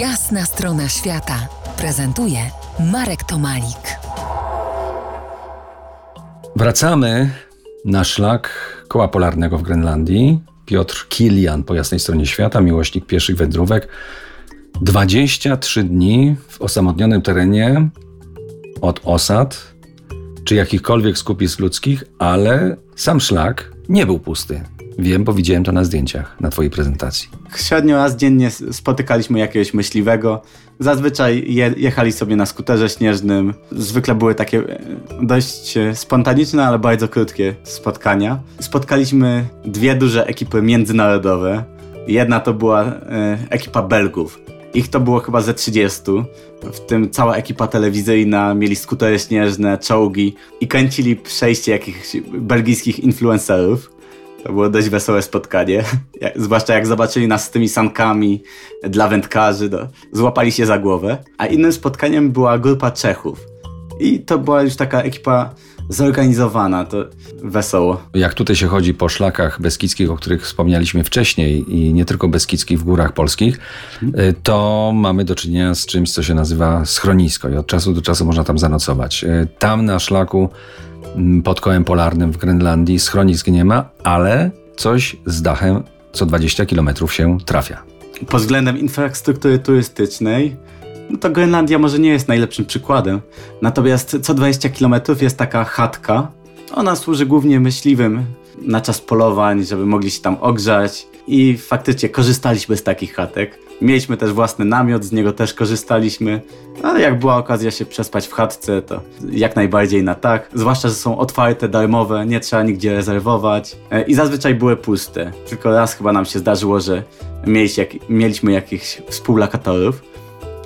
Jasna strona świata prezentuje Marek Tomalik. Wracamy na szlak koła polarnego w Grenlandii. Piotr Kilian po jasnej stronie świata, miłośnik pieszych wędrówek. 23 dni w osamotnionym terenie od osad czy jakichkolwiek skupisk ludzkich, ale sam szlak nie był pusty. Wiem, bo widziałem to na zdjęciach na Twojej prezentacji. Średnio raz dziennie spotykaliśmy jakiegoś myśliwego. Zazwyczaj je, jechali sobie na skuterze śnieżnym. Zwykle były takie e, dość e, spontaniczne, ale bardzo krótkie spotkania. Spotkaliśmy dwie duże ekipy międzynarodowe. Jedna to była e, ekipa Belgów. Ich to było chyba ze 30, w tym cała ekipa telewizyjna, mieli skutery śnieżne, czołgi i kręcili przejście jakichś belgijskich influencerów. To było dość wesołe spotkanie, zwłaszcza jak zobaczyli nas z tymi sankami dla wędkarzy, to złapali się za głowę. A innym spotkaniem była grupa Czechów. I to była już taka ekipa zorganizowana, to wesoło. Jak tutaj się chodzi po szlakach beskidzkich, o których wspomnieliśmy wcześniej i nie tylko beskidzkich w górach polskich, y, to mamy do czynienia z czymś, co się nazywa schronisko i od czasu do czasu można tam zanocować. Y, tam na szlaku pod kołem polarnym w Grenlandii schronisk nie ma, ale coś z dachem co 20 km się trafia. Pod względem infrastruktury turystycznej no to Grenlandia może nie jest najlepszym przykładem. Natomiast co 20 km jest taka chatka. Ona służy głównie myśliwym na czas polowań, żeby mogli się tam ogrzać i faktycznie korzystaliśmy z takich chatek. Mieliśmy też własny namiot, z niego też korzystaliśmy, ale jak była okazja się przespać w chatce, to jak najbardziej na tak. Zwłaszcza, że są otwarte, darmowe, nie trzeba nigdzie rezerwować e, i zazwyczaj były puste. Tylko raz chyba nam się zdarzyło, że mieliśmy jakichś współlokatorów.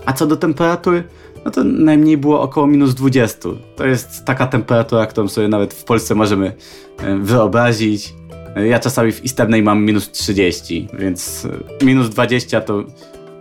A co do temperatury, no to najmniej było około minus 20. To jest taka temperatura, którą sobie nawet w Polsce możemy e, wyobrazić. E, ja czasami w Istebnej mam minus 30, więc e, minus 20 to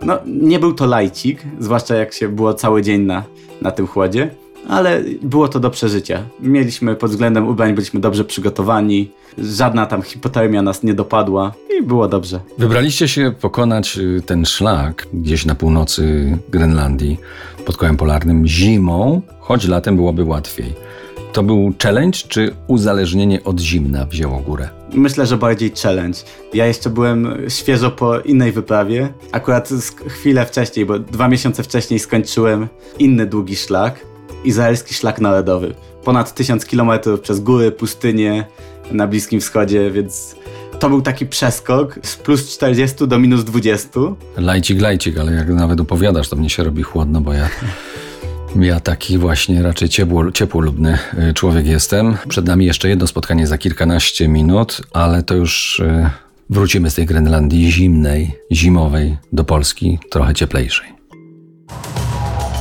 no, nie był to lajcik, zwłaszcza jak się było cały dzień na, na tym chłodzie ale było to do przeżycia. Mieliśmy pod względem ubrań, byliśmy dobrze przygotowani, żadna tam hipotermia nas nie dopadła i było dobrze. Wybraliście się pokonać y, ten szlak gdzieś na północy Grenlandii pod kołem polarnym zimą, choć latem byłoby łatwiej. To był challenge czy uzależnienie od zimna wzięło górę? Myślę, że bardziej challenge. Ja jeszcze byłem świeżo po innej wyprawie. Akurat chwilę wcześniej, bo dwa miesiące wcześniej skończyłem inny długi szlak izraelski szlak narodowy. Ponad tysiąc kilometrów przez góry, pustynie na Bliskim Wschodzie, więc to był taki przeskok z plus 40 do minus 20. Lajcik, lajcik, ale jak nawet opowiadasz, to mnie się robi chłodno, bo ja... Ja taki właśnie raczej ciepło, ciepłolubny y, człowiek jestem. Przed nami jeszcze jedno spotkanie za kilkanaście minut, ale to już y, wrócimy z tej Grenlandii zimnej, zimowej do Polski, trochę cieplejszej.